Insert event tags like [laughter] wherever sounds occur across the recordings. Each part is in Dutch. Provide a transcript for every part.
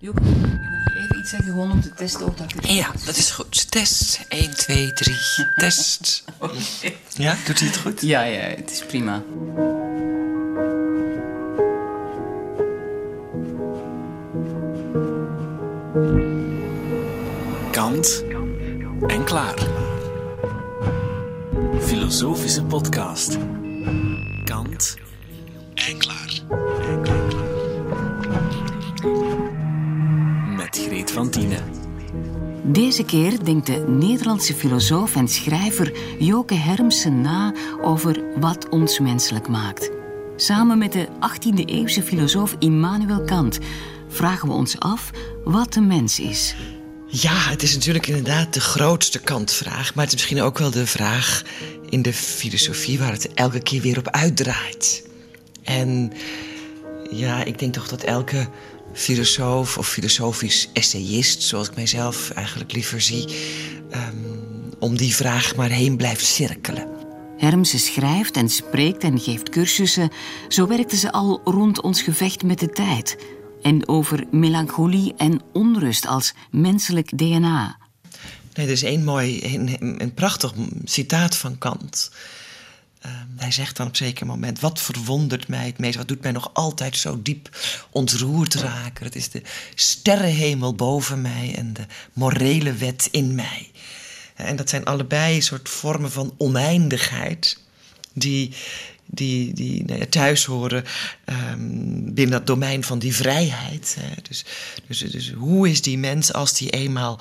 Joke, wil je even iets zeggen gewoon om te testen of dat het Ja, dat is goed. Test. 1, 2, 3. Test. [laughs] Ja, doet hij het goed? Ja, ja, het is prima. Kant en klaar. Filosofische podcast. Kant en klaar. Deze keer denkt de Nederlandse filosoof en schrijver Joke Hermsen na over wat ons menselijk maakt. Samen met de 18e-eeuwse filosoof Immanuel Kant vragen we ons af wat een mens is. Ja, het is natuurlijk inderdaad de grootste kantvraag. Maar het is misschien ook wel de vraag in de filosofie waar het elke keer weer op uitdraait. En ja, ik denk toch dat elke filosoof of filosofisch essayist, zoals ik mijzelf eigenlijk liever zie, ehm, om die vraag maar heen blijft cirkelen. Hermsen schrijft en spreekt en geeft cursussen. Zo werkte ze al rond ons gevecht met de tijd. En over melancholie en onrust als menselijk DNA. Nee, er is één mooi, een, een prachtig citaat van Kant. Ehm, hij zegt dan op een zeker moment: Wat verwondert mij het meest? Wat doet mij nog altijd zo diep ontroerd raken? Het is de sterrenhemel boven mij en de morele wet in mij. En dat zijn allebei soort vormen van oneindigheid. Die, die, die nou ja, thuis horen um, binnen dat domein van die vrijheid. Hè. Dus, dus, dus hoe is die mens als die eenmaal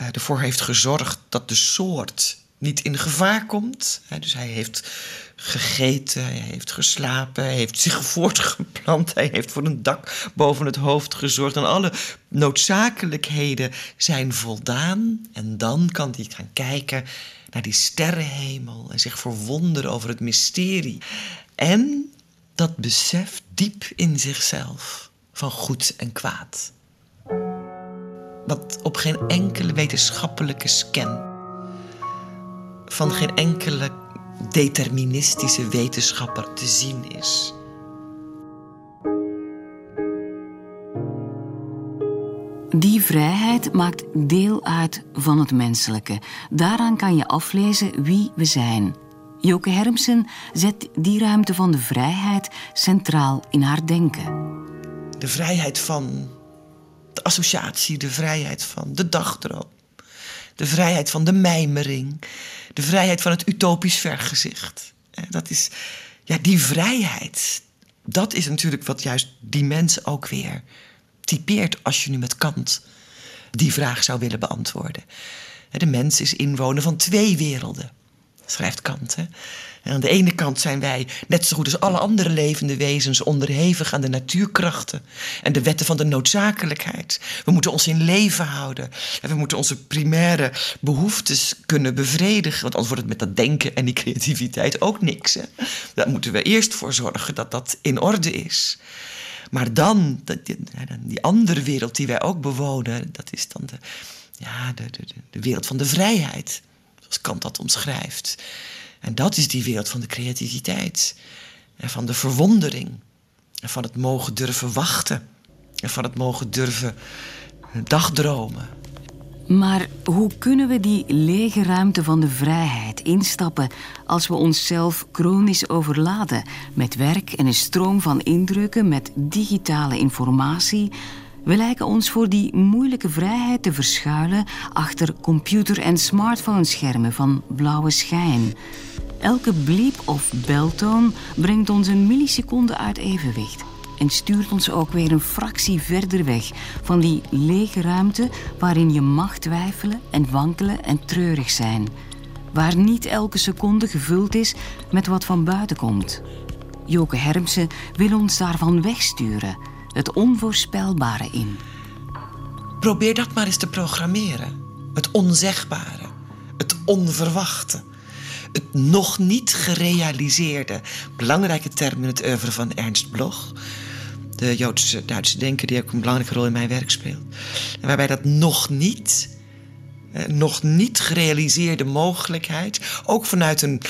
uh, ervoor heeft gezorgd dat de soort niet in gevaar komt? Dus hij heeft gegeten, hij heeft geslapen, hij heeft zich [laughs] voortgeplant, hij heeft voor een dak boven het hoofd gezorgd en alle noodzakelijkheden zijn voldaan. En dan kan hij gaan kijken naar die sterrenhemel en zich verwonderen over het mysterie. En dat besef diep in zichzelf van goed en kwaad. Wat op geen enkele wetenschappelijke scan, van geen enkele deterministische wetenschapper te zien is. Die vrijheid maakt deel uit van het menselijke. Daaraan kan je aflezen wie we zijn. Joke Hermsen zet die ruimte van de vrijheid centraal in haar denken. De vrijheid van de associatie, de vrijheid van de dagdroom, de vrijheid van de mijmering, de vrijheid van het utopisch vergezicht. Dat is, ja, die vrijheid, dat is natuurlijk wat juist die mensen ook weer typeert als je nu met Kant die vraag zou willen beantwoorden. De mens is inwoner van twee werelden, schrijft Kant. Hè? En aan de ene kant zijn wij, net zo goed als alle andere levende wezens, onderhevig aan de natuurkrachten en de wetten van de noodzakelijkheid. We moeten ons in leven houden en we moeten onze primaire behoeftes kunnen bevredigen, want anders wordt het met dat denken en die creativiteit ook niks. Hè? Daar moeten we eerst voor zorgen dat dat in orde is. Maar dan, die, andere wereld die wij ook bewonen, dat is dan de, ja, de, de, de wereld van de vrijheid, zoals Kant dat omschrijft. En dat is die wereld van de creativiteit en van de verwondering en van het mogen durven wachten en van het mogen durven dagdromen. Maar hoe kunnen we die lege ruimte van de vrijheid instappen als we onszelf chronisch overladen met werk en een stroom van indrukken, met digitale informatie? We lijken ons voor die moeilijke vrijheid te verschuilen achter computer- en smartphone-schermen van blauwe schijn. Elke bliep of beltoon brengt ons een milliseconde uit evenwicht en stuurt ons ook weer een fractie verder weg van die lege ruimte waarin je mag twijfelen en wankelen en treurig zijn. Waar niet elke seconde gevuld is met wat van buiten komt. Joke Hermsen wil ons daarvan wegsturen, het onvoorspelbare in. Probeer dat maar eens te programmeren. Het onzegbare, het onverwachte het nog niet gerealiseerde. Belangrijke term in het oeuvre van Ernst Bloch. De Joodse Duitse denker die ook een belangrijke rol in mijn werk speelt. Waarbij dat nog niet, eh, nog niet gerealiseerde mogelijkheid, ook vanuit een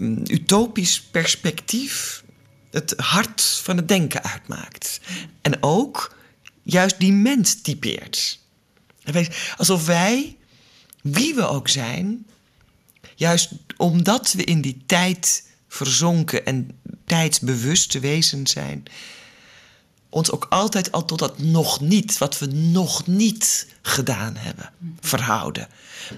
um, utopisch perspectief, het hart van het denken uitmaakt. En ook juist die mens typeert. Alsof wij, wie we ook zijn, juist omdat we in die tijd verzonken en tijdsbewuste wezens zijn, ons ook altijd al tot dat nog niet, wat we nog niet gedaan hebben, verhouden.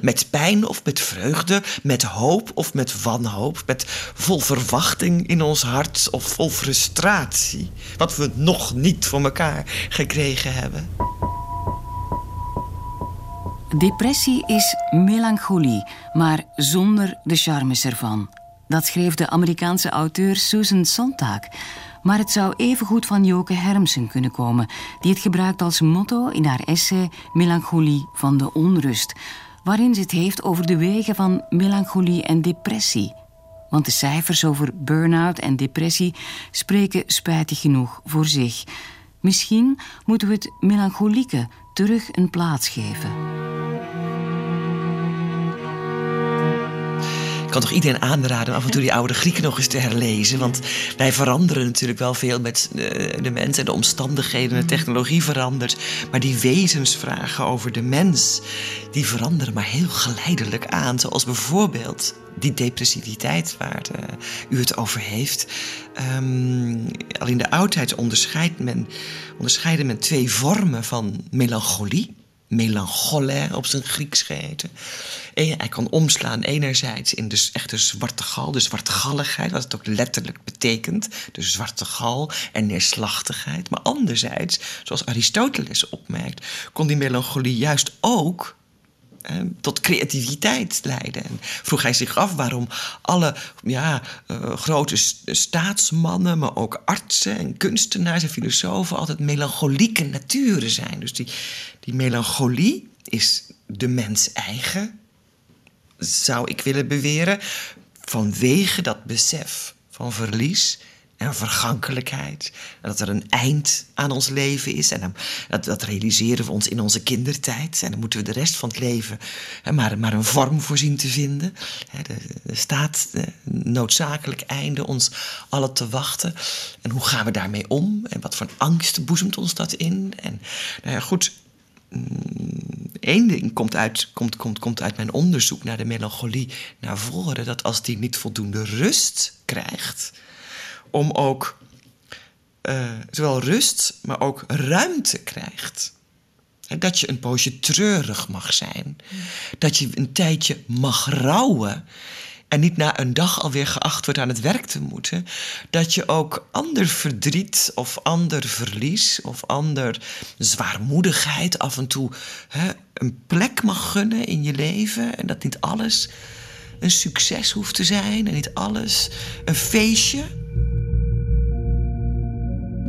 Met pijn of met vreugde, met hoop of met wanhoop, met vol verwachting in ons hart of vol frustratie. Wat we nog niet voor elkaar gekregen hebben. Depressie is melancholie, maar zonder de charmes ervan. Dat schreef de Amerikaanse auteur Susan Sontag. Maar het zou evengoed van Joke Hermsen kunnen komen, die het gebruikt als motto in haar essay Melancholie van de onrust, waarin ze het heeft over de wegen van melancholie en depressie. Want de cijfers over burn-out en depressie spreken spijtig genoeg voor zich. Misschien moeten we het melancholieke terug een plaats geven. Kan toch iedereen aanraden om af en toe die oude Grieken nog eens te herlezen. Want wij veranderen natuurlijk wel veel met eh, de mens en de omstandigheden. De technologie verandert. Maar die wezensvragen over de mens, die veranderen maar heel geleidelijk aan. Zoals bijvoorbeeld die depressiviteit waar uh, u het over heeft. Um, al in de oudheid onderscheidt men, onderscheiden men twee vormen van melancholie melanchole op zijn Grieks geheten. En hij kan omslaan enerzijds in de echte zwarte gal, de zwartgalligheid, wat het ook letterlijk betekent, de zwarte gal en neerslachtigheid. Maar anderzijds, zoals Aristoteles opmerkt, kon die melancholie juist ook tot creativiteit leiden. En vroeg hij zich af waarom alle ja, uh, grote staatsmannen, maar ook artsen en kunstenaars en filosofen altijd melancholieke naturen zijn. Dus die, die melancholie is de mens eigen, zou ik willen beweren, vanwege dat besef van verlies en vergankelijkheid. En dat er een eind aan ons leven is. En dat, dat, realiseren we ons in onze kindertijd. En dan moeten we de rest van het leven hè, maar, maar een vorm voor zien te vinden. Er staat noodzakelijk einde ons allen te wachten. En hoe gaan we daarmee om? En wat voor angst boezemt ons dat in? En nou ja, goed. Mm, ding komt uit, komt, komt, komt uit mijn onderzoek naar de melancholie naar voren: dat als die niet voldoende rust krijgt, om ook uh, zowel rust, maar ook ruimte krijgt. Dat je een poosje treurig mag zijn. Dat je een tijdje mag rouwen. En niet na een dag alweer geacht wordt aan het werk te moeten. Dat je ook ander verdriet of ander verlies of ander zwaarmoedigheid af en toe hè, een plek mag gunnen in je leven. En dat niet alles een succes hoeft te zijn en niet alles een feestje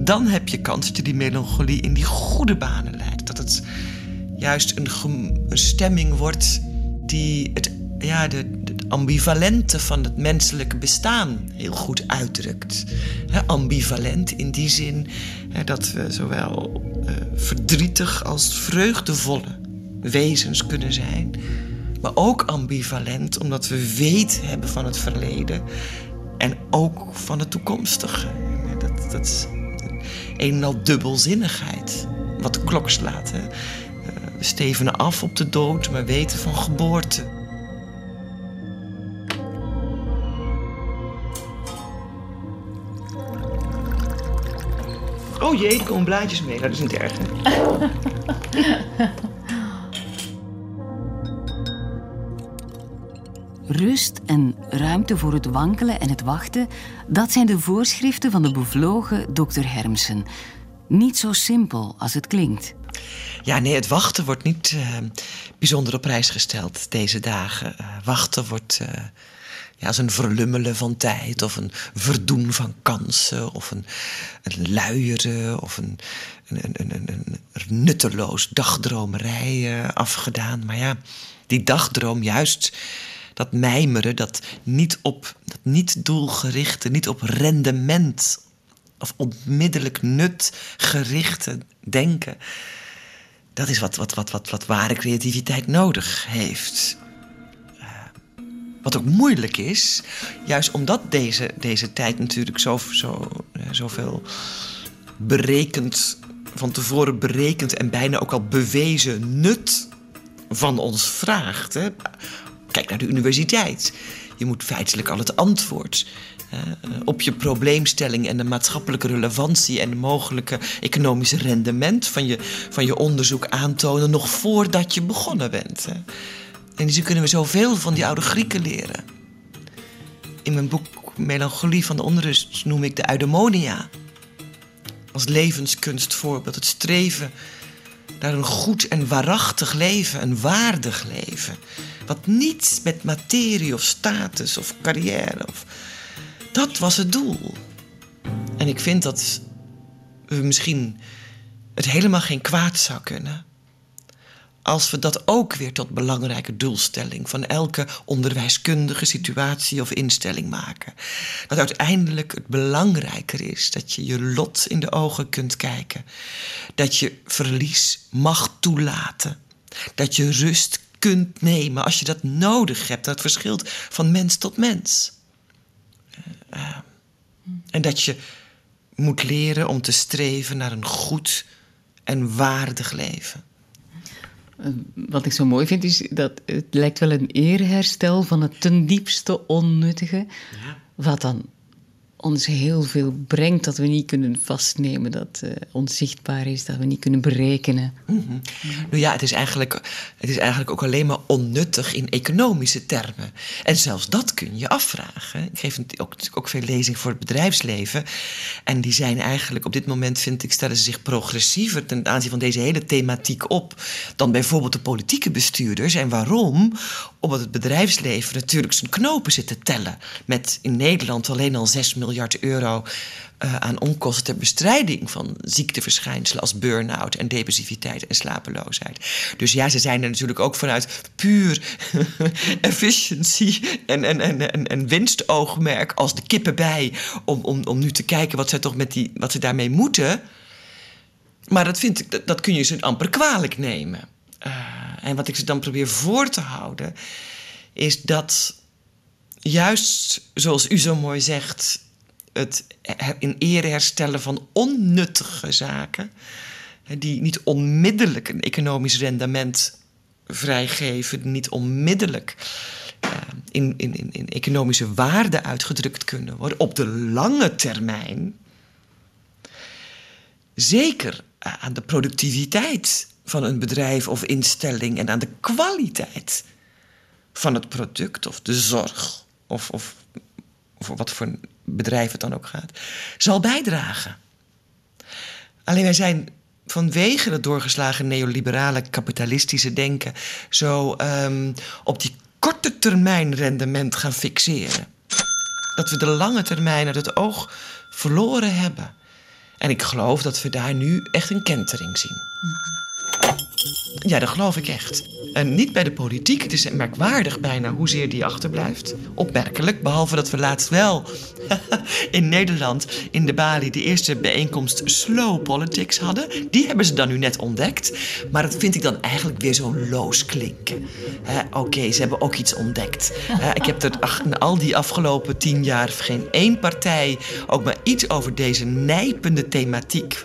dan heb je kans dat je die melancholie in die goede banen leidt. Dat het juist een, stemming wordt die het, ja, de, ambivalente van het menselijke bestaan heel goed uitdrukt. ambivalent in die zin dat we zowel uh, verdrietig als vreugdevolle wezens kunnen zijn. Maar ook ambivalent omdat we weet hebben van het verleden en ook van het toekomstige. Dat, dat een en al dubbelzinnigheid. Wat de klok slaat. Hè? We stevenen af op de dood, maar weten van geboorte. Oh jee, er komen blaadjes mee. Dat is niet erg, [laughs] Rust en ruimte voor het wankelen en het wachten, dat zijn de voorschriften van de bevlogen dokter Hermsen. Niet zo simpel als het klinkt. Ja, nee, het wachten wordt niet uh, bijzonder op prijs gesteld deze dagen. Uh, wachten wordt uh, ja, als een verlummelen van tijd, of een verdoen van kansen, of een, een luieren, of een, een, een, een nutteloos dagdromerij afgedaan. Maar ja, die dagdroom juist dat mijmeren, dat niet op dat niet doelgerichte, niet op rendement of onmiddellijk nut gerichte denken. Dat is wat, wat, wat, wat, wat ware creativiteit nodig heeft. Uh, wat ook moeilijk is, juist omdat deze, deze tijd natuurlijk zo, zo, uh, zoveel berekend van tevoren berekend en bijna ook al bewezen nut van ons vraagt. Hè. Kijk naar de universiteit. Je moet feitelijk al het antwoord uh, op je probleemstelling en de maatschappelijke relevantie en de mogelijke economische rendement van je, van je onderzoek aantonen nog voordat je begonnen bent. Hè. En zo kunnen we zoveel van die oude Grieken leren. In mijn boek Melancholie van de Onrust noem ik de eudaimonia. Als levenskunstvoorbeeld, het streven naar een goed en waarachtig leven, een waardig leven. Wat niets met materie of status of carrière of. Dat was het doel. En ik vind dat we misschien het helemaal geen kwaad zou kunnen als we dat ook weer tot belangrijke doelstelling van elke onderwijskundige situatie of instelling maken. Dat uiteindelijk het belangrijker is dat je je lot in de ogen kunt kijken, dat je verlies mag toelaten, dat je rust kunt nemen als je dat nodig hebt. Dat verschilt van mens tot mens. Uh, en dat je moet leren om te streven naar een goed en waardig leven. Wat ik zo mooi vind is dat het lijkt wel een eerherstel van het ten diepste onnuttige. Ja. Wat dan ons heel veel brengt dat we niet kunnen vastnemen, dat uh, onzichtbaar is, dat we niet kunnen berekenen. Mm. Nou ja, het is, eigenlijk, het is eigenlijk ook alleen maar onnuttig in economische termen. En zelfs dat kun je afvragen. Ik geef ook, ook veel lezing voor het bedrijfsleven. En die zijn eigenlijk op dit moment, vind ik, stellen ze zich progressiever ten aanzien van deze hele thematiek op dan bijvoorbeeld de politieke bestuurders. En waarom? Omdat het bedrijfsleven natuurlijk zijn knopen zit te tellen. Met in Nederland alleen al 6 miljard euro uh, aan onkosten ter bestrijding van ziekteverschijnselen als burn-out en depressiviteit en slapeloosheid. Dus ja, ze zijn er natuurlijk ook vanuit puur [laughs] efficiency en, en, en, en, winstoogmerk als de kippen bij om, om, om nu te kijken wat ze, toch met die, wat ze daarmee moeten. Maar dat, vind ik, dat, dat kun je ze amper kwalijk nemen. Uh, en wat ik ze dan probeer voor te houden, is dat juist zoals u zo mooi zegt, het in ere herstellen van onnuttige zaken, die niet onmiddellijk een economisch rendement vrijgeven, niet onmiddellijk uh, in, in, in economische waarde uitgedrukt kunnen worden, op de lange termijn zeker aan de productiviteit van een bedrijf of instelling en aan de kwaliteit van het product of de zorg of, of, of wat voor bedrijf het dan ook gaat, zal bijdragen. Alleen wij zijn vanwege het doorgeslagen neoliberale kapitalistische denken zo um, op die korte termijn rendement gaan fixeren. Dat we de lange termijn uit het oog verloren hebben. En ik geloof dat we daar nu echt een kentering zien. Ja, dat geloof ik echt. En niet bij de politiek. Het is merkwaardig bijna hoezeer die achterblijft. Opmerkelijk, behalve dat we laatst wel [laughs] in Nederland in de Bali de eerste bijeenkomst Slow Politics hadden. Die hebben ze dan nu net ontdekt. Maar dat vind ik dan eigenlijk weer zo loos klinken. Oké, ze hebben ook iets ontdekt. ik heb er in al die afgelopen tien jaar geen één partij ook maar iets over deze nijpende thematiek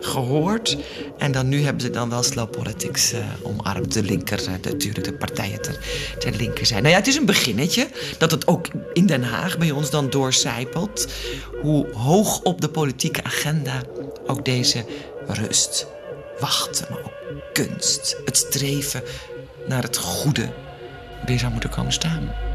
gehoord. En dan nu hebben ze dan wel slow politics uh, omarmd. De linker, uh, natuurlijk de partijen ter, ter linker zijn. Nou ja, het is een beginnetje. Dat het ook in Den Haag bij ons dan doorcijpelt. Hoe hoog op de politieke agenda ook deze rust, wachten, maar ook kunst, het streven naar het goede weer zou moeten komen staan.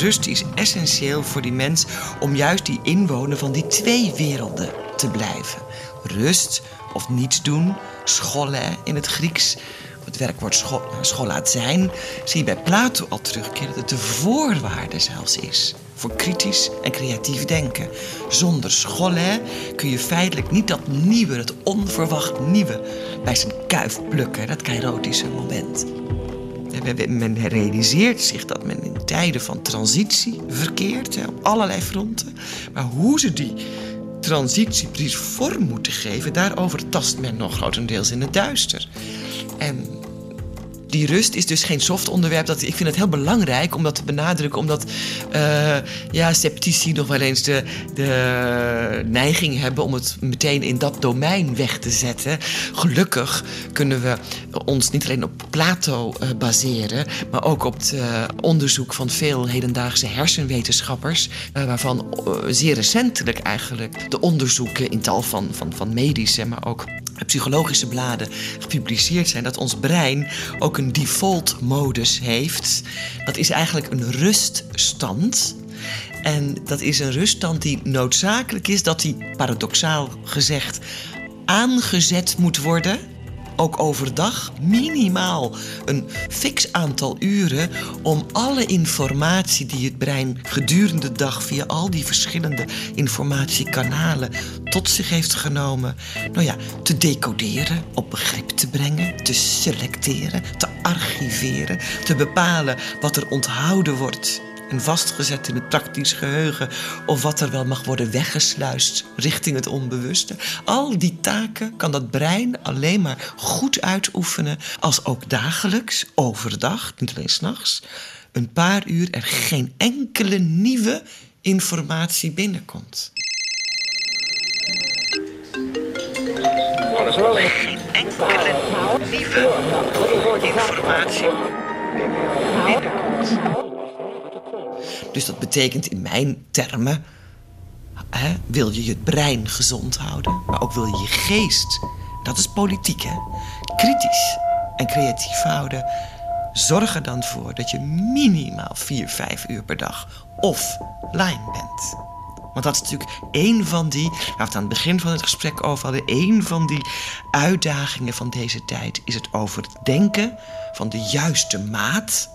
Rust is essentieel voor die mens om juist die inwoner van die twee werelden te blijven. Rust of niets doen, scholen in het Grieks. Het werkwoord school, scholaat zijn zie je bij Plato al terugkeren dat het de voorwaarde zelfs is voor kritisch en creatief denken. Zonder scholen kun je feitelijk niet dat nieuwe, het onverwacht nieuwe, bij zijn kuif plukken, dat kairotische moment. Men realiseert zich dat men in tijden van transitie verkeert, op allerlei fronten. Maar hoe ze die transitiebrief vorm moeten geven, daarover tast men nog grotendeels in het duister. En die rust is dus geen soft onderwerp. Dat, ik vind het heel belangrijk om dat te benadrukken. Omdat uh, ja, sceptici nog wel eens de, neiging hebben om het meteen in dat domein weg te zetten. Gelukkig kunnen we ons niet alleen op Plato uh, baseren, maar ook op het uh, onderzoek van veel hedendaagse hersenwetenschappers. waarvan zeer recentelijk eigenlijk de onderzoeken in tal van, van, van medische, maar ook psychologische bladen gepubliceerd zijn, dat ons brein ook een default modus heeft. Dat is eigenlijk een ruststand. En dat is een ruststand die noodzakelijk is dat die, paradoxaal gezegd, aangezet moet worden ook overdag minimaal een fix aantal uren om alle informatie die het brein gedurende de dag via al die verschillende informatiekanalen tot zich heeft genomen, nou ja, te decoderen, op begrip te brengen, te selecteren, te archiveren, te bepalen wat er onthouden wordt en vastgezet in het praktisch geheugen of wat er wel mag worden weggesluist richting het onbewuste. Al die taken kan dat brein alleen maar goed uitoefenen als ook dagelijks, overdag, niet alleen s'nachts, een paar uur er geen enkele nieuwe informatie binnenkomt. Geen enkele nieuwe informatie binnenkomt. Dus dat betekent in mijn termen, hè, wil je je brein gezond houden, maar ook wil je je geest, dat is politiek hè, kritisch en creatief houden. Zorg er dan voor dat je minimaal 4, 5 uur per dag offline bent. Want dat is natuurlijk één van die, waar we het aan het begin van het gesprek over hadden, één van die uitdagingen van deze tijd is het overdenken van de juiste maat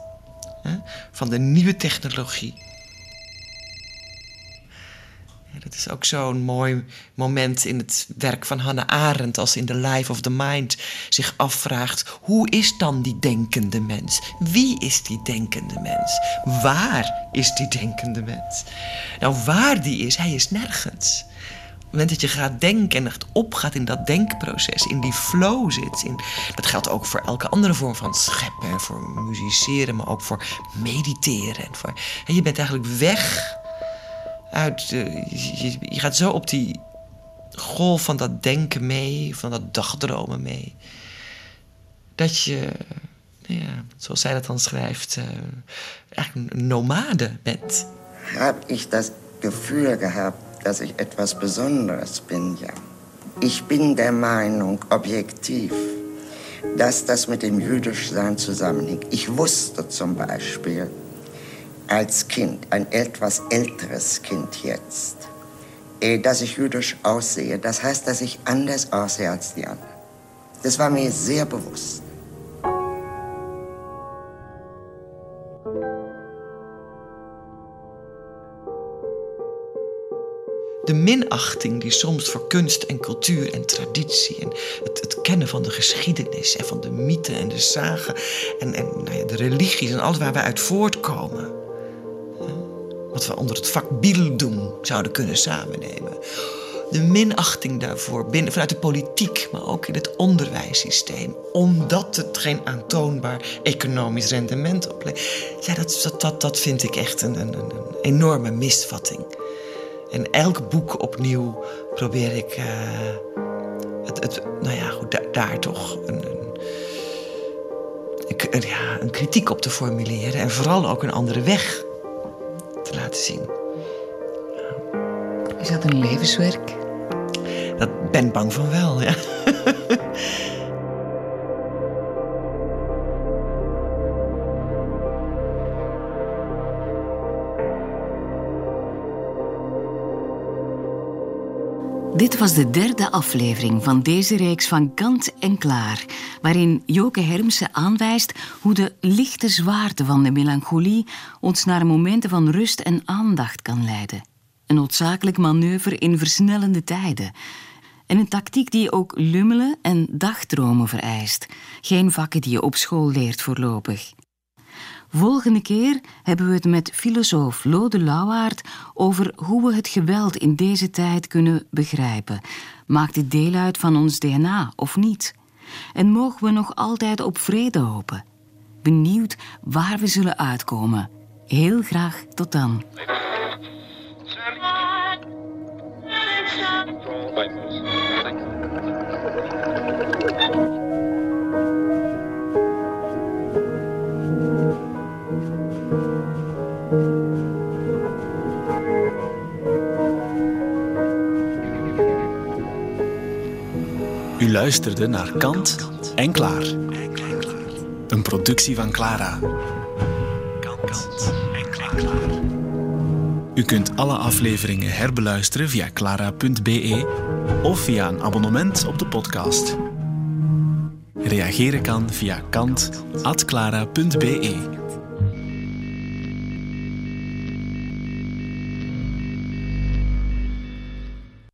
hè, van de nieuwe technologie dat is ook zo'n mooi moment in het werk van Hannah Arendt, als in The Life of the Mind zich afvraagt: hoe is dan die denkende mens? Wie is die denkende mens? Waar is die denkende mens? Nou, waar die is, hij is nergens. Op het moment dat je gaat denken en echt opgaat in dat denkproces, in die flow zit. In, dat geldt ook voor elke andere vorm van scheppen, voor musiceren, maar ook voor mediteren. En voor, en je bent eigenlijk weg uit. je, je, gaat zo op die golf van dat denken mee, van dat dagdromen mee. Dat je, nou ja, zoals zij dat dan schrijft, uh, een nomade bent. Heb ik dat gevoel gehad dat ik etwas Besonderes bin, ja. Ich bin der Meinung, objektiv, dass das mit dem Jüdischsein zusammenhängt. Ich wusste zum Beispiel, als Kind, ein etwas älteres Kind jetzt, eh, dass ich jüdisch aussehe. Das heißt, dass ich anders aussehe als die anderen. Das war mir sehr bewusst. de minachting die soms voor kunst en cultuur en traditie en het, het kennen van de geschiedenis en van de mythen en de zagen en, en nou ja, de religies en alles waar wij uit voortkomen wat we onder het vak Bildung zouden kunnen samennemen. De minachting daarvoor binnen, vanuit de politiek, maar ook in het onderwijssysteem, omdat het geen aantoonbaar economisch rendement oplevert. Ja, dat, dat, dat, vind ik echt een, een, een enorme misvatting. En elk boek opnieuw probeer ik uh, het, het, nou ja, goed, daar, daar toch een, een, ja, een kritiek op te formuleren en vooral ook een andere weg te laten zien. Is dat een levenswerk? Dat ben bang van wel, ja. Dit was de derde aflevering van deze reeks van Kant en Klaar, waarin Joke Hermsen aanwijst hoe de lichte zwaarte van de melancholie ons naar momenten van rust en aandacht kan leiden. Een noodzakelijk manoeuvre in versnellende tijden. En een tactiek die ook lummelen en dagdromen vereist. Geen vakken die je op school leert voorlopig. Volgende keer hebben we het met filosoof Lode Lauwaard over hoe we het geweld in deze tijd kunnen begrijpen. Maakt het deel uit van ons DNA of niet? En mogen we nog altijd op vrede hopen? Benieuwd waar we zullen uitkomen. Heel graag tot dan. Luisterde naar Kant en Klaar. Een productie van Clara. Kant en Klaar. U kunt alle afleveringen herbeluisteren via clara.be of via een abonnement op de podcast. Reageren kan via kant.clara.be.